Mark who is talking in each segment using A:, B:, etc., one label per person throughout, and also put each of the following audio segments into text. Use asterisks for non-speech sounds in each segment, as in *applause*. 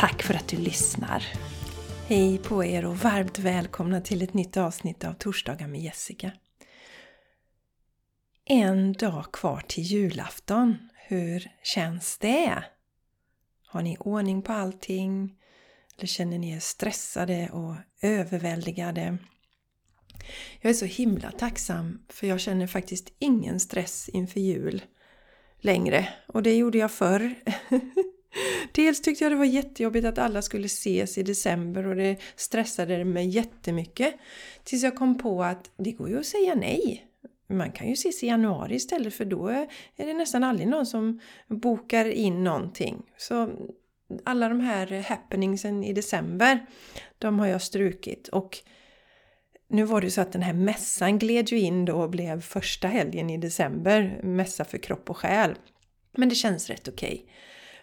A: Tack för att du lyssnar! Hej på er och varmt välkomna till ett nytt avsnitt av Torsdagar med Jessica. En dag kvar till julafton. Hur känns det? Har ni ordning på allting? Eller känner ni er stressade och överväldigade? Jag är så himla tacksam för jag känner faktiskt ingen stress inför jul längre. Och det gjorde jag förr. *laughs* Dels tyckte jag det var jättejobbigt att alla skulle ses i december och det stressade mig jättemycket. Tills jag kom på att det går ju att säga nej. Man kan ju ses i januari istället för då är det nästan aldrig någon som bokar in någonting. Så alla de här happeningsen i december, de har jag strukit. Och nu var det så att den här mässan gled ju in då och blev första helgen i december, mässa för kropp och själ. Men det känns rätt okej. Okay.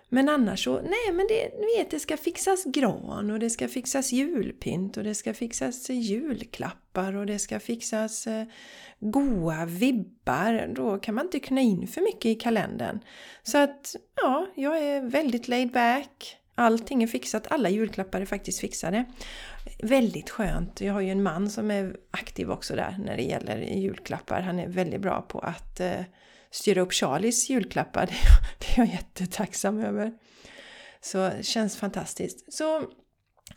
A: Men annars så, nej men det, ni vet, det ska fixas gran och det ska fixas julpynt och det ska fixas julklappar och det ska fixas eh, goa vibbar. Då kan man inte knä in för mycket i kalendern. Så att, ja, jag är väldigt laid back. Allting är fixat, alla julklappar är faktiskt fixade. Väldigt skönt. Jag har ju en man som är aktiv också där när det gäller julklappar. Han är väldigt bra på att eh, styra upp Charlies julklappar. *laughs* Det är jag jättetacksam över. Så det känns fantastiskt. Så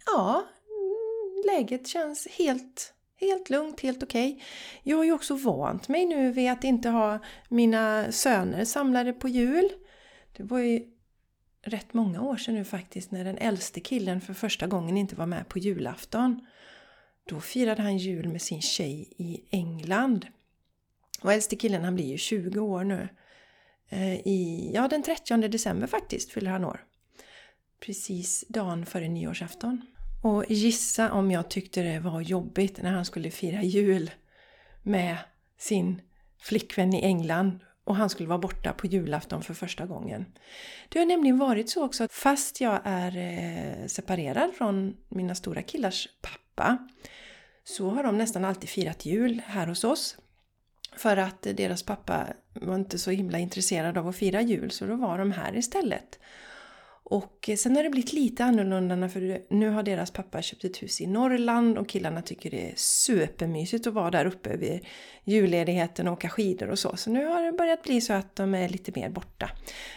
A: ja, mm, läget känns helt, helt lugnt, helt okej. Okay. Jag har ju också vant mig nu vid att inte ha mina söner samlade på jul. Det var ju rätt många år sedan nu faktiskt när den äldste killen för första gången inte var med på julafton. Då firade han jul med sin tjej i England. Och äldste killen han blir ju 20 år nu. Eh, I, ja, den 30 december faktiskt fyller han år. Precis dagen före nyårsafton. Och gissa om jag tyckte det var jobbigt när han skulle fira jul med sin flickvän i England och han skulle vara borta på julafton för första gången. Det har nämligen varit så också att fast jag är eh, separerad från mina stora killars pappa så har de nästan alltid firat jul här hos oss för att deras pappa var inte så himla intresserad av att fira jul så då var de här istället. Och sen har det blivit lite annorlunda för nu har deras pappa köpt ett hus i Norrland och killarna tycker det är supermysigt att vara där uppe vid julledigheten och åka skidor och så. Så nu har det börjat bli så att de är lite mer borta.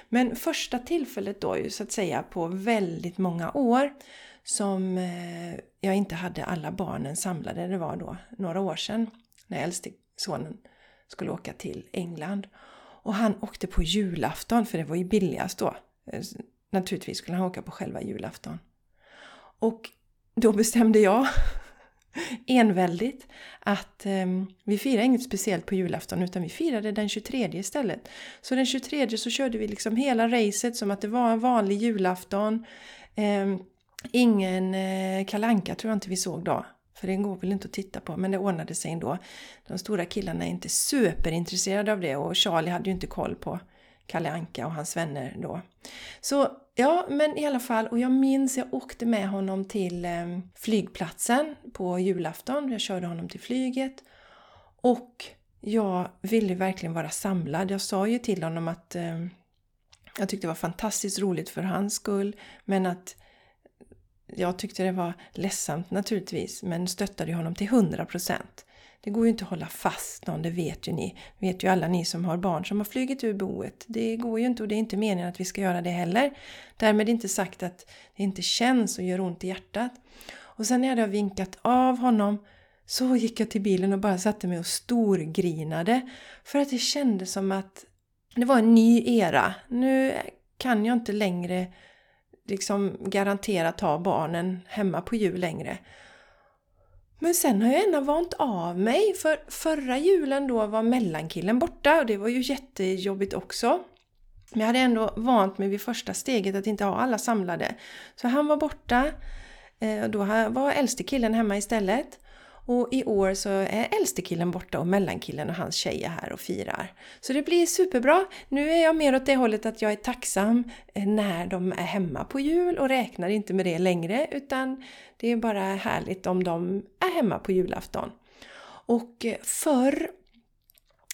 A: Men första tillfället då ju så att säga på väldigt många år som eh, jag inte hade alla barnen samlade, det var då några år sedan när äldste sonen skulle åka till England. Och han åkte på julafton, för det var ju billigast då. Eh, naturligtvis skulle han åka på själva julafton. Och då bestämde jag *laughs* enväldigt att eh, vi firar inget speciellt på julafton utan vi firade den 23 istället. Så den 23 så körde vi liksom hela racet som att det var en vanlig julafton. Eh, ingen eh, kalanka tror jag inte vi såg då. För det går väl inte att titta på, men det ordnade sig ändå. De stora killarna är inte superintresserade av det och Charlie hade ju inte koll på Kalle Anka och hans vänner då. Så ja, men i alla fall, och jag minns jag åkte med honom till eh, flygplatsen på julafton. Jag körde honom till flyget och jag ville verkligen vara samlad. Jag sa ju till honom att eh, jag tyckte det var fantastiskt roligt för hans skull, men att jag tyckte det var ledsamt naturligtvis, men stöttade honom till 100%. Det går ju inte att hålla fast någon, det vet ju ni. vet ju alla ni som har barn som har flugit ur boet. Det går ju inte och det är inte meningen att vi ska göra det heller. Därmed inte sagt att det inte känns och gör ont i hjärtat. Och sen när jag hade vinkat av honom så gick jag till bilen och bara satte mig och storgrinade. För att det kändes som att det var en ny era. Nu kan jag inte längre liksom garanterat ha barnen hemma på jul längre. Men sen har jag ändå vant av mig för förra julen då var mellankillen borta och det var ju jättejobbigt också. Men jag hade ändå vant mig vid första steget att inte ha alla samlade. Så han var borta. Eh, och då var äldste killen hemma istället. Och i år så är äldste killen borta och mellankillen och hans tjej är här och firar. Så det blir superbra. Nu är jag mer åt det hållet att jag är tacksam eh, när de är hemma på jul och räknar inte med det längre utan det är bara härligt om de är hemma på julafton. Och eh, förr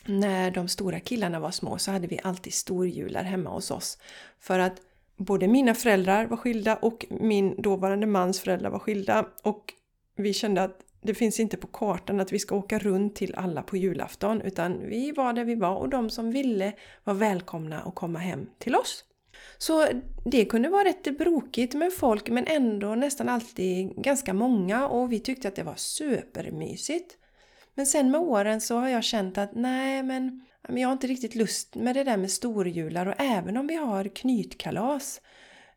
A: när de stora killarna var små så hade vi alltid storjular hemma hos oss. För att både mina föräldrar var skilda och min dåvarande mans föräldrar var skilda. Och vi kände att det finns inte på kartan att vi ska åka runt till alla på julafton utan vi var där vi var och de som ville var välkomna att komma hem till oss. Så det kunde vara rätt brokigt med folk men ändå nästan alltid ganska många och vi tyckte att det var supermysigt. Men sen med åren så har jag känt att nej men jag har inte riktigt lust med det där med storjular och även om vi har knytkalas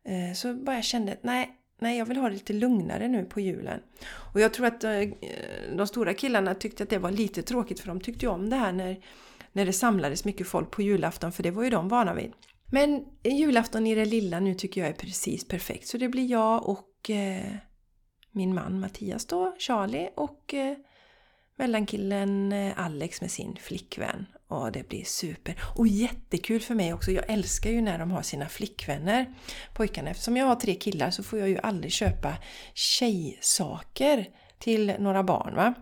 A: eh, så bara jag kände att nej, nej jag vill ha det lite lugnare nu på julen. Och jag tror att eh, de stora killarna tyckte att det var lite tråkigt för de tyckte ju om det här när, när det samlades mycket folk på julafton för det var ju de vana vid. Men julafton i det lilla nu tycker jag är precis perfekt så det blir jag och eh, min man Mattias då, Charlie och eh, mellankillen eh, Alex med sin flickvän. Ja, det blir super! Och jättekul för mig också. Jag älskar ju när de har sina flickvänner, pojkarna. Eftersom jag har tre killar så får jag ju aldrig köpa tjejsaker till några barn. va?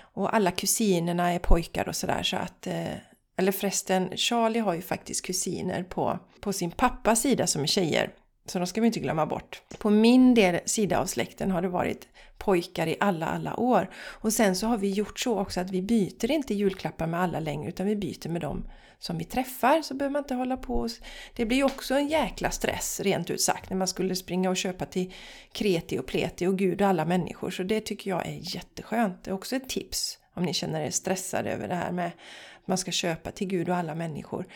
A: Och alla kusinerna är pojkar och sådär så att... Eh, eller förresten, Charlie har ju faktiskt kusiner på, på sin pappas sida som är tjejer. Så de ska vi inte glömma bort. På min del, sida av släkten har det varit pojkar i alla, alla år. Och sen så har vi gjort så också att vi byter inte julklappar med alla längre utan vi byter med dem som vi träffar. Så behöver man inte hålla på. Det blir ju också en jäkla stress rent ut sagt när man skulle springa och köpa till kreti och pleti och gud och alla människor. Så det tycker jag är jätteskönt. Det är också ett tips om ni känner er stressade över det här med att man ska köpa till gud och alla människor.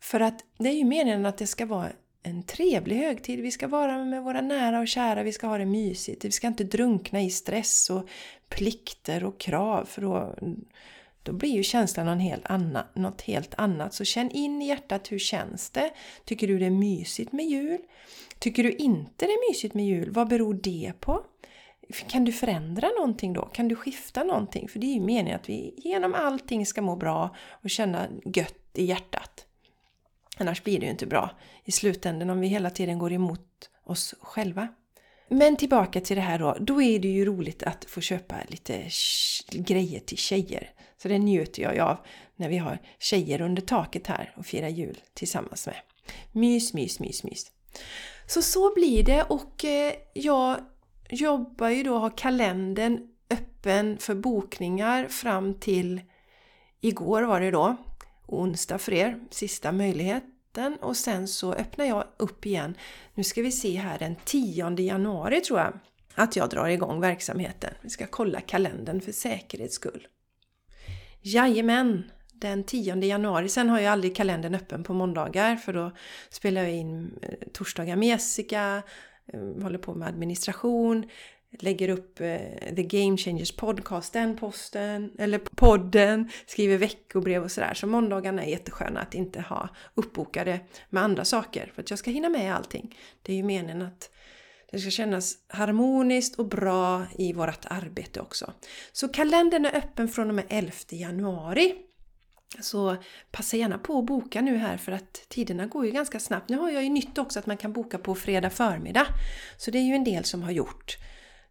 A: För att det är ju meningen att det ska vara en trevlig högtid. Vi ska vara med våra nära och kära, vi ska ha det mysigt. Vi ska inte drunkna i stress och plikter och krav för då, då blir ju känslan någon helt annan, något helt annat. Så känn in i hjärtat, hur känns det? Tycker du det är mysigt med jul? Tycker du inte det är mysigt med jul? Vad beror det på? Kan du förändra någonting då? Kan du skifta någonting? För det är ju meningen att vi genom allting ska må bra och känna gött i hjärtat. Annars blir det ju inte bra i slutändan om vi hela tiden går emot oss själva. Men tillbaka till det här då. Då är det ju roligt att få köpa lite grejer till tjejer. Så det njuter jag av när vi har tjejer under taket här och firar jul tillsammans med. Mys, mys, mys, mys. Så så blir det och eh, jag jobbar ju då, har kalendern öppen för bokningar fram till igår var det då onsdag för er, sista möjlighet natten Och sen så öppnar jag upp igen. Nu ska vi se här den 10 januari tror jag att jag drar igång verksamheten. Vi ska kolla kalendern för säkerhets skull. Jajamän! Den 10 januari. Sen har jag aldrig kalendern öppen på måndagar för då spelar jag in eh, torsdagar med Jessica, eh, håller på med administration, lägger upp eh, The Game Changers podcast, den posten, eller podden, skriver veckobrev och sådär. Så måndagarna är jättesköna att inte ha uppbokade med andra saker för att jag ska hinna med allting. Det är ju meningen att det ska kännas harmoniskt och bra i vårt arbete också. Så kalendern är öppen från och med 11 januari. Så passa gärna på att boka nu här för att tiderna går ju ganska snabbt. Nu har jag ju nytt också att man kan boka på fredag förmiddag. Så det är ju en del som har gjort.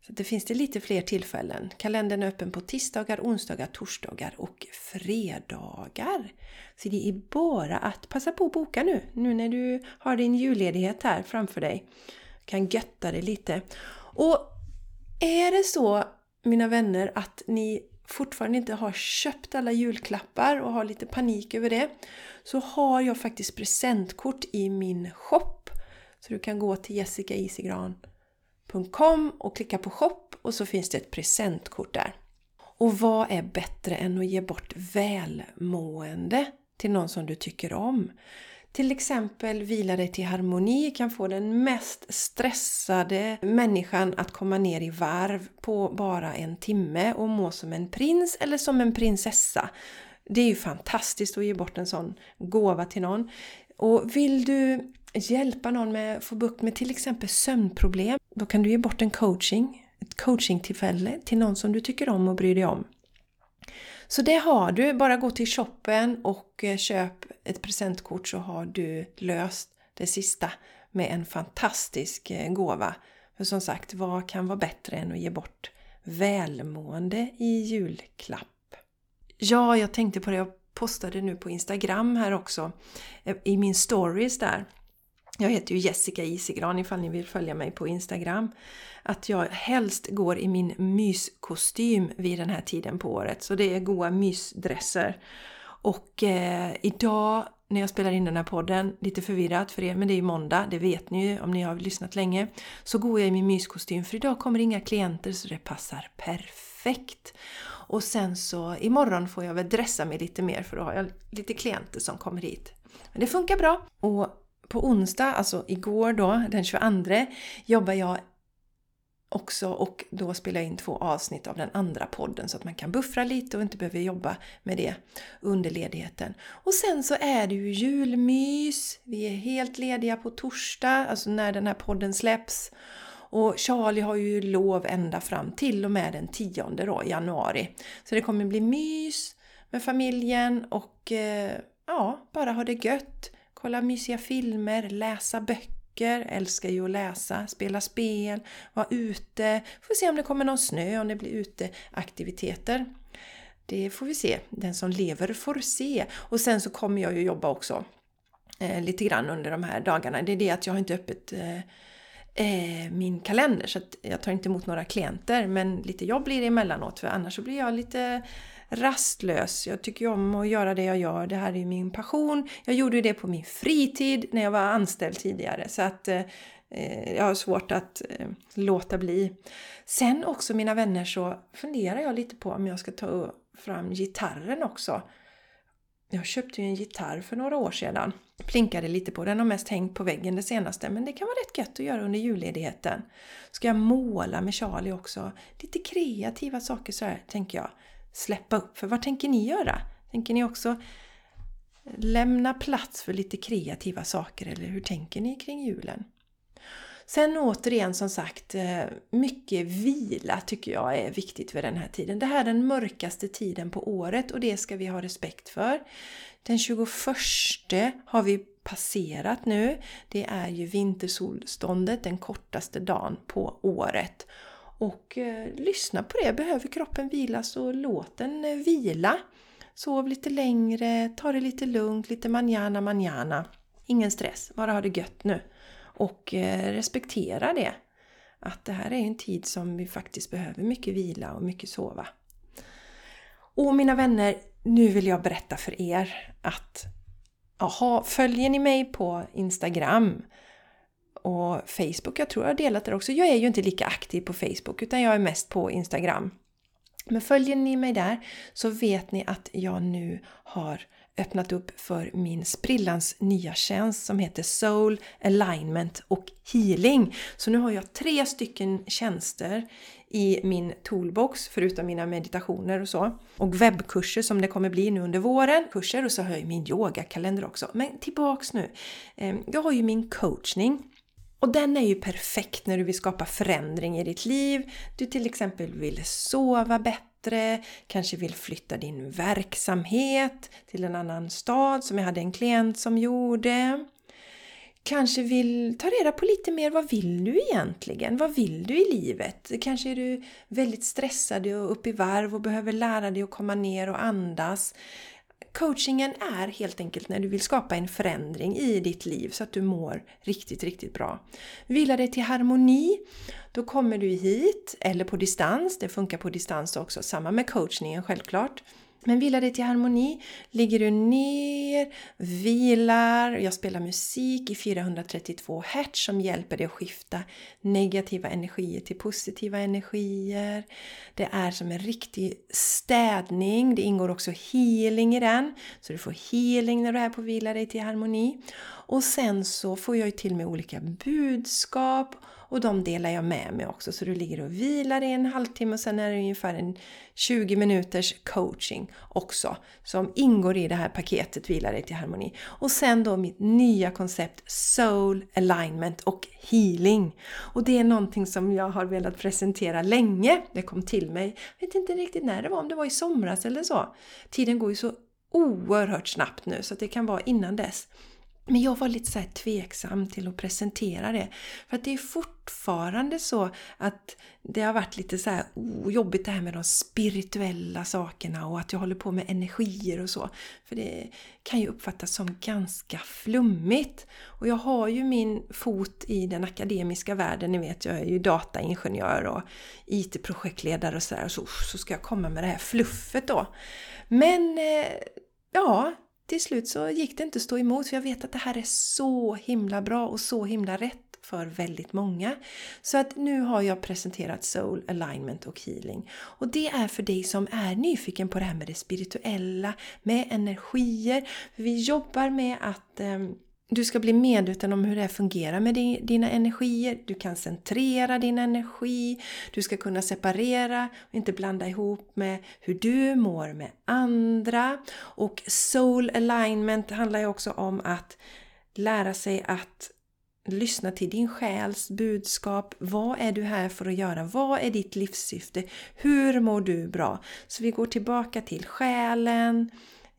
A: Så det finns det lite fler tillfällen. Kalendern är öppen på tisdagar, onsdagar, torsdagar och fredagar. Så det är bara att passa på att boka nu, nu när du har din julledighet här framför dig. Du Kan götta dig lite. Och är det så, mina vänner, att ni fortfarande inte har köpt alla julklappar och har lite panik över det, så har jag faktiskt presentkort i min shop. Så du kan gå till Jessica Isigran och klicka på shop och så finns det ett presentkort där. Och vad är bättre än att ge bort välmående till någon som du tycker om? Till exempel Vila dig till harmoni kan få den mest stressade människan att komma ner i varv på bara en timme och må som en prins eller som en prinsessa. Det är ju fantastiskt att ge bort en sån gåva till någon. Och vill du hjälpa någon med att få bukt med till exempel sömnproblem, då kan du ge bort en coaching, ett coachingtillfälle till någon som du tycker om och bryr dig om. Så det har du, bara gå till shoppen och eh, köp ett presentkort så har du löst det sista med en fantastisk eh, gåva. För som sagt, vad kan vara bättre än att ge bort välmående i julklapp? Ja, jag tänkte på det, jag postade nu på Instagram här också eh, i min stories där. Jag heter ju Jessica Isigran ifall ni vill följa mig på Instagram. Att jag helst går i min myskostym vid den här tiden på året. Så det är goa mysdresser. Och eh, idag när jag spelar in den här podden, lite förvirrat för er, men det är ju måndag, det vet ni ju om ni har lyssnat länge. Så går jag i min myskostym för idag kommer inga klienter så det passar perfekt. Och sen så imorgon får jag väl dressa mig lite mer för då har jag lite klienter som kommer hit. Men det funkar bra. Och på onsdag, alltså igår då, den 22, jobbar jag också och då spelar jag in två avsnitt av den andra podden så att man kan buffra lite och inte behöver jobba med det under ledigheten. Och sen så är det ju julmys. Vi är helt lediga på torsdag, alltså när den här podden släpps. Och Charlie har ju lov ända fram till och med den 10 då, januari. Så det kommer bli mys med familjen och eh, ja, bara ha det gött. Kolla mysiga filmer, läsa böcker, älskar ju att läsa, spela spel, vara ute. Får se om det kommer någon snö, om det blir uteaktiviteter. Det får vi se. Den som lever får se. Och sen så kommer jag ju jobba också eh, lite grann under de här dagarna. Det är det att jag har inte öppet eh, eh, min kalender så att jag tar inte emot några klienter men lite jobb blir det emellanåt för annars så blir jag lite rastlös. Jag tycker om att göra det jag gör. Det här är min passion. Jag gjorde det på min fritid när jag var anställd tidigare så att eh, eh, jag har svårt att eh, låta bli. Sen också mina vänner så funderar jag lite på om jag ska ta fram gitarren också. Jag köpte ju en gitarr för några år sedan. Plinkade lite på den och mest hängt på väggen det senaste men det kan vara rätt gött att göra under julledigheten. Ska jag måla med Charlie också? Lite kreativa saker så här tänker jag släppa upp. För vad tänker ni göra? Tänker ni också lämna plats för lite kreativa saker eller hur tänker ni kring julen? Sen återigen som sagt, eh, mycket vila tycker jag är viktigt för den här tiden. Det här är den mörkaste tiden på året och det ska vi ha respekt för. Den 21 har vi passerat nu. Det är ju vintersolståndet, den kortaste dagen på året. Och eh, lyssna på det. Behöver kroppen vila så låt den eh, vila. Sov lite längre, ta det lite lugnt, lite manjana manjana. Ingen stress, bara ha det gött nu. Och eh, respektera det. Att det här är en tid som vi faktiskt behöver mycket vila och mycket sova. Och mina vänner, nu vill jag berätta för er att aha, följer ni mig på Instagram och Facebook. Jag tror jag har delat det också. Jag är ju inte lika aktiv på Facebook utan jag är mest på Instagram. Men följer ni mig där så vet ni att jag nu har öppnat upp för min sprillans nya tjänst som heter Soul Alignment och Healing. Så nu har jag tre stycken tjänster i min toolbox förutom mina meditationer och så. Och webbkurser som det kommer bli nu under våren. Kurser och så har jag min yogakalender också. Men tillbaks nu. Ehm, jag har ju min coachning och den är ju perfekt när du vill skapa förändring i ditt liv. Du till exempel vill sova bättre, kanske vill flytta din verksamhet till en annan stad som jag hade en klient som gjorde. Kanske vill ta reda på lite mer, vad vill du egentligen? Vad vill du i livet? Kanske är du väldigt stressad och upp i varv och behöver lära dig att komma ner och andas. Coachingen är helt enkelt när du vill skapa en förändring i ditt liv så att du mår riktigt, riktigt bra. Vila dig till harmoni. Då kommer du hit, eller på distans. Det funkar på distans också. Samma med coachningen självklart. Men vilar dig till harmoni, ligger du ner, vilar, jag spelar musik i 432 Hz som hjälper dig att skifta negativa energier till positiva energier. Det är som en riktig städning, det ingår också healing i den. Så du får healing när du är på vila dig till harmoni. Och sen så får jag ju till med olika budskap och de delar jag med mig också. Så du ligger och vilar i en halvtimme och sen är det ungefär en 20 minuters coaching. också som ingår i det här paketet Vila dig till harmoni. Och sen då mitt nya koncept Soul Alignment och Healing. Och det är någonting som jag har velat presentera länge. Det kom till mig, jag vet inte riktigt när det var, om det var i somras eller så. Tiden går ju så oerhört snabbt nu så det kan vara innan dess. Men jag var lite så här tveksam till att presentera det. För att det är fortfarande så att det har varit lite så här oh, jobbigt det här med de spirituella sakerna och att jag håller på med energier och så. För det kan ju uppfattas som ganska flummigt. Och jag har ju min fot i den akademiska världen, ni vet jag är ju dataingenjör och IT-projektledare och sådär. Så, så ska jag komma med det här fluffet då. Men eh, ja, till slut så gick det inte att stå emot för jag vet att det här är så himla bra och så himla rätt för väldigt många. Så att nu har jag presenterat Soul Alignment och Healing. Och det är för dig som är nyfiken på det här med det spirituella, med energier. Vi jobbar med att ehm, du ska bli medveten om hur det fungerar med dina energier. Du kan centrera din energi. Du ska kunna separera och inte blanda ihop med hur du mår med andra. Och soul alignment handlar ju också om att lära sig att lyssna till din själs budskap. Vad är du här för att göra? Vad är ditt livssyfte? Hur mår du bra? Så vi går tillbaka till själen,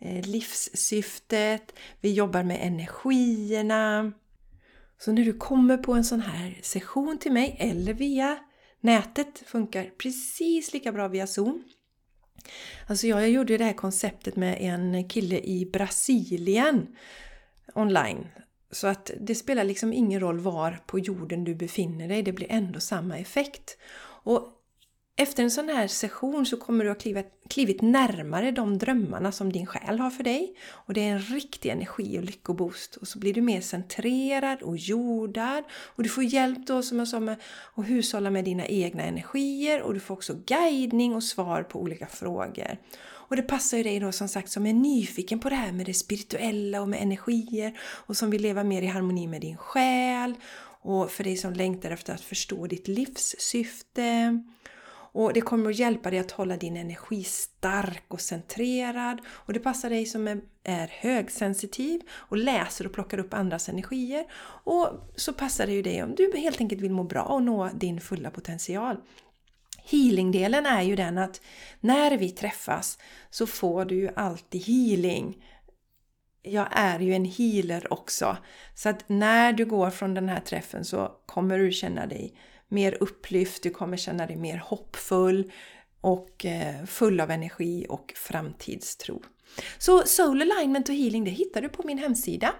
A: Eh, livssyftet, vi jobbar med energierna. Så när du kommer på en sån här session till mig eller via nätet, funkar precis lika bra via Zoom. Alltså jag gjorde det här konceptet med en kille i Brasilien online. Så att det spelar liksom ingen roll var på jorden du befinner dig, det blir ändå samma effekt. Och efter en sån här session så kommer du ha klivit, klivit närmare de drömmarna som din själ har för dig. Och det är en riktig energi och lyckoboost. Och så blir du mer centrerad och jordad. Och du får hjälp då som jag sa med att hushålla med dina egna energier. Och du får också guidning och svar på olika frågor. Och det passar ju dig då som sagt som är nyfiken på det här med det spirituella och med energier. Och som vill leva mer i harmoni med din själ. Och för dig som längtar efter att förstå ditt livssyfte. Och det kommer att hjälpa dig att hålla din energi stark och centrerad. Och det passar dig som är högsensitiv och läser och plockar upp andras energier. Och så passar det ju dig om du helt enkelt vill må bra och nå din fulla potential. Healingdelen är ju den att när vi träffas så får du ju alltid healing. Jag är ju en healer också. Så att när du går från den här träffen så kommer du känna dig mer upplyft, du kommer känna dig mer hoppfull och eh, full av energi och framtidstro. Så Soul Alignment och Healing det hittar du på min hemsida.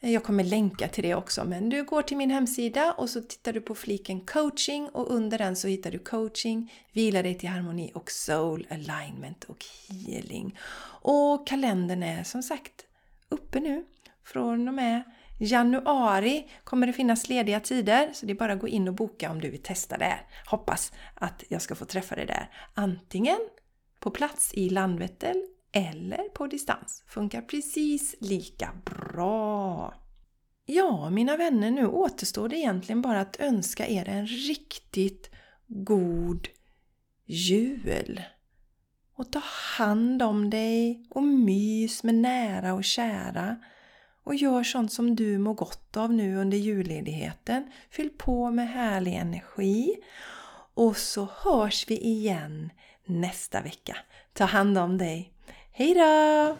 A: Eh, jag kommer länka till det också, men du går till min hemsida och så tittar du på fliken coaching och under den så hittar du coaching, vila dig till harmoni och soul alignment och healing. Och kalendern är som sagt uppe nu från och med Januari kommer det finnas lediga tider så det är bara att gå in och boka om du vill testa det. Hoppas att jag ska få träffa dig där. Antingen på plats i Landvetter eller på distans. Funkar precis lika bra. Ja, mina vänner, nu återstår det egentligen bara att önska er en riktigt god jul. Och ta hand om dig och mys med nära och kära och gör sånt som du mår gott av nu under julledigheten. Fyll på med härlig energi. Och så hörs vi igen nästa vecka. Ta hand om dig. Hejdå!